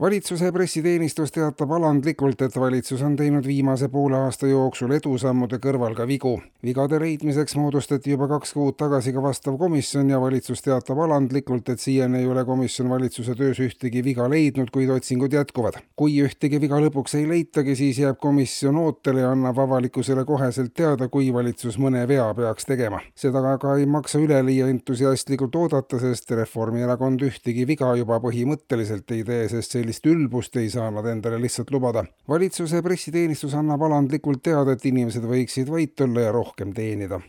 valitsuse pressiteenistus teatab alandlikult, et valitsus on teinud viimase poole aasta jooksul edusammude kõrval ka vigu. vigade leidmiseks moodustati juba kaks kuud tagasi ka vastav komisjon ja valitsus teatab alandlikult, et siiani ei ole komisjon valitsuse töös ühtegi viga leidnud, kuid otsingud jätkuvad. kui ühtegi viga lõpuks ei leitagi, siis jääb komisjon ootele ja annab avalikkusele koheselt teada, kui valitsus mõne vea peaks tegema. seda aga ei maksa üleliia entusiastlikult oodata, sest Reformierakond ühtegi viga juba põhimõtteliselt ei tee, sest see sellist ülbust ei saa nad endale lihtsalt lubada. valitsuse pressiteenistus annab alandlikult teada, et inimesed võiksid vait olla ja rohkem teenida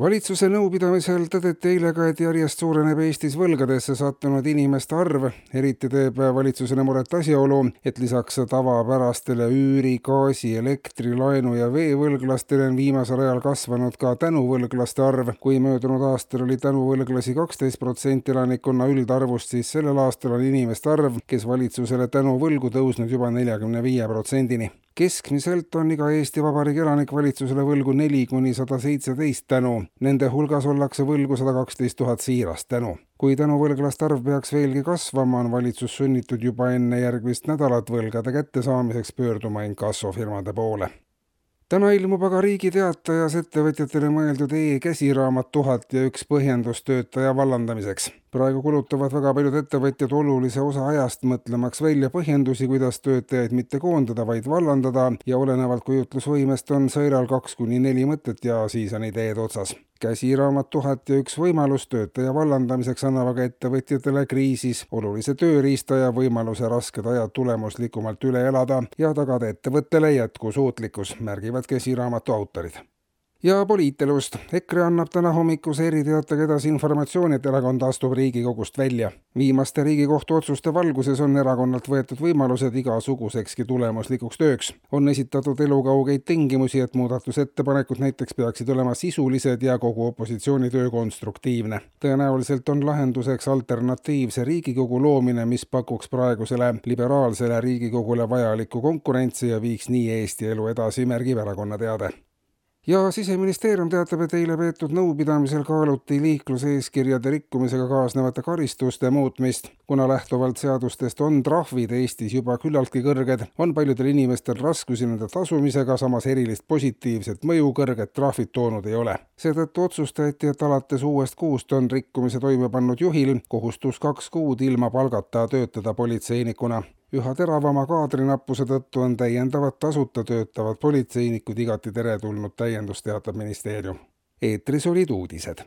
valitsuse nõupidamisel tõdeti eile ka, et järjest suureneb Eestis võlgadesse sattunud inimeste arv. eriti teeb valitsusele muret asjaolu, et lisaks tavapärastele üüri, gaasi, elektri, laenu ja veevõlglastele on viimasel ajal kasvanud ka tänuvõlglaste arv. kui möödunud aastal oli tänuvõlglasi kaksteist protsenti elanikkonna üldarvust, siis sellel aastal on inimeste arv, kes valitsusele tänuvõlgu tõusnud juba neljakümne viie protsendini keskmiselt on iga Eesti Vabariigi elanik valitsusele võlgu neli kuni sada seitseteist tänu. Nende hulgas ollakse võlgu sada kaksteist tuhat siirast tänu. kui tänuvõlglaste arv peaks veelgi kasvama, on valitsus sunnitud juba enne järgmist nädalat võlgade kättesaamiseks pöörduma inkassofirmade poole täna ilmub aga Riigi Teatajas ettevõtjatele mõeldud e-käsiraamat Tuhat ja üks põhjendus töötaja vallandamiseks. Praegu kulutavad väga paljud ettevõtjad olulise osa ajast mõtlemaks välja põhjendusi, kuidas töötajaid mitte koondada, vaid vallandada. Ja olenevalt kujutlusvõimest on sõiral kaks kuni neli mõtet ja siis on ideed otsas. Käsiraamat Tuhat ja üks võimalus töötaja vallandamiseks annab aga ettevõtjatele kriisis olulise tööriista ja võimaluse rasked ajad tulemuslikumalt üle elada ja tagada ettevõttele jätkusuutlikkus, märgivad käsiraamatu autorid ja poliitelust. EKRE annab täna hommikuse eriteatega edasi informatsiooni, et erakond astub Riigikogust välja. viimaste Riigikohtu otsuste valguses on erakonnalt võetud võimalused igasugusekski tulemuslikuks tööks. on esitatud elukaugeid tingimusi, et muudatusettepanekud näiteks peaksid olema sisulised ja kogu opositsiooni töö konstruktiivne. tõenäoliselt on lahenduseks alternatiivse Riigikogu loomine, mis pakuks praegusele liberaalsele Riigikogule vajalikku konkurentsi ja viiks nii Eesti elu edasi, märgib erakonna teade ja siseministeerium teatab, et eile peetud nõupidamisel kaaluti liikluseeskirjade rikkumisega kaasnevate karistuste muutmist. kuna lähtuvalt seadustest on trahvid Eestis juba küllaltki kõrged, on paljudel inimestel raskusi nende tasumisega, samas erilist positiivset mõju kõrged trahvid toonud ei ole. seetõttu otsustati, et alates uuest kuust on rikkumise toime pannud juhil kohustus kaks kuud ilma palgata töötada politseinikuna üha teravama kaadrinappuse tõttu on täiendavad tasuta töötavad politseinikud igati teretulnud täiendus, teatab ministeerium. eetris olid uudised